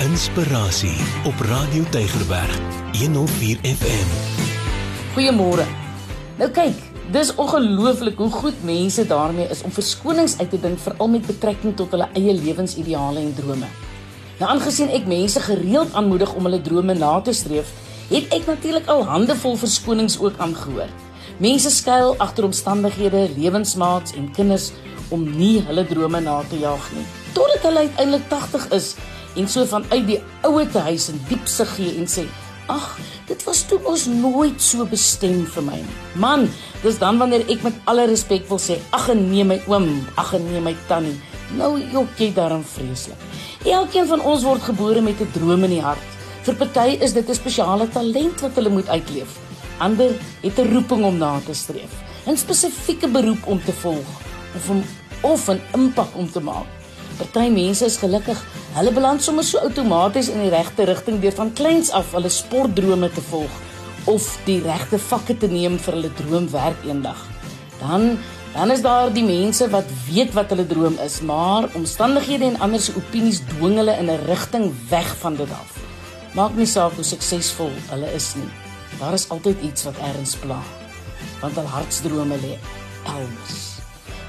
Inspirasie op Radio Tygerberg 104 FM. Goeiemôre. Nou kyk, dis ongelooflik hoe goed mense daarmee is om verskonings uit te dink veral met betrekking tot hulle eie lewensideale en drome. Nou aangesien ek mense gereeld aanmoedig om hulle drome na te streef, het ek natuurlik al handevol verskonings ook aangehoor. Mense skuil agter omstandighede, lewensmaats en kinders om nie hulle drome na te jaag nie. Totdat hulle uiteindelik 80 is en so vanuit die ouete huis in diep sig gee en sê: "Ag, dit was toe ons nooit so bestem vir my nie." Man, dis dan wanneer ek met alle respek wil sê: "Ag nee my oom, ag nee my tannie." Nou jok jy daarom vreeslik. Elkeen van ons word gebore met 'n droom in die hart. Vir party is dit 'n spesiale talent wat hulle moet uitleef. Ander het 'n roeping om na te streef, 'n spesifieke beroep om te volg of om of 'n impak om te maak. Party mense is gelukkig, hulle beland sommer so outomaties in die regte rigting deur van kleins af hulle sportdrome te volg of die regte vakke te neem vir hulle droomwerk eendag. Dan dan is daar die mense wat weet wat hulle droom is, maar omstandighede en ander se opinies dwing hulle in 'n rigting weg van dit af. Maak nie saak hoe suksesvol hulle is nie. Daar is altyd iets wat erns pla. Want hul hartsdrome lê elders.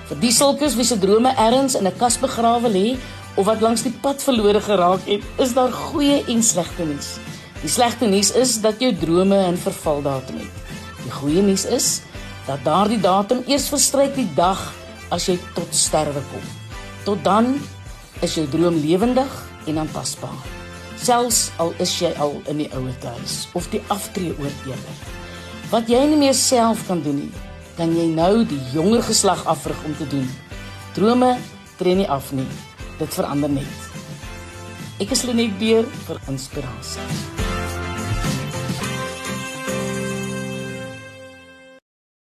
Vir die sulkes wie se drome ergens in 'n kas begrawe lê of wat langs die pad verlore geraak het, is daar goeie en slegte nuus. Die slegte nuus is dat jou drome 'n vervaldatum het. Die goeie nuus is dat daardie datum eers verstryk die dag as jy tot sterwe kom. Tot dan is jou droom lewendig en aanpasbaar. Selfs al is jy al in die ouer huis of die aftree oorlede. Wat jy nie meer self kan doen nie, kan jy nou die jonger geslag afrig om te doen. Drome tree nie af nie. Dit verander net. Ek is Lenet Beer vir inspirasie.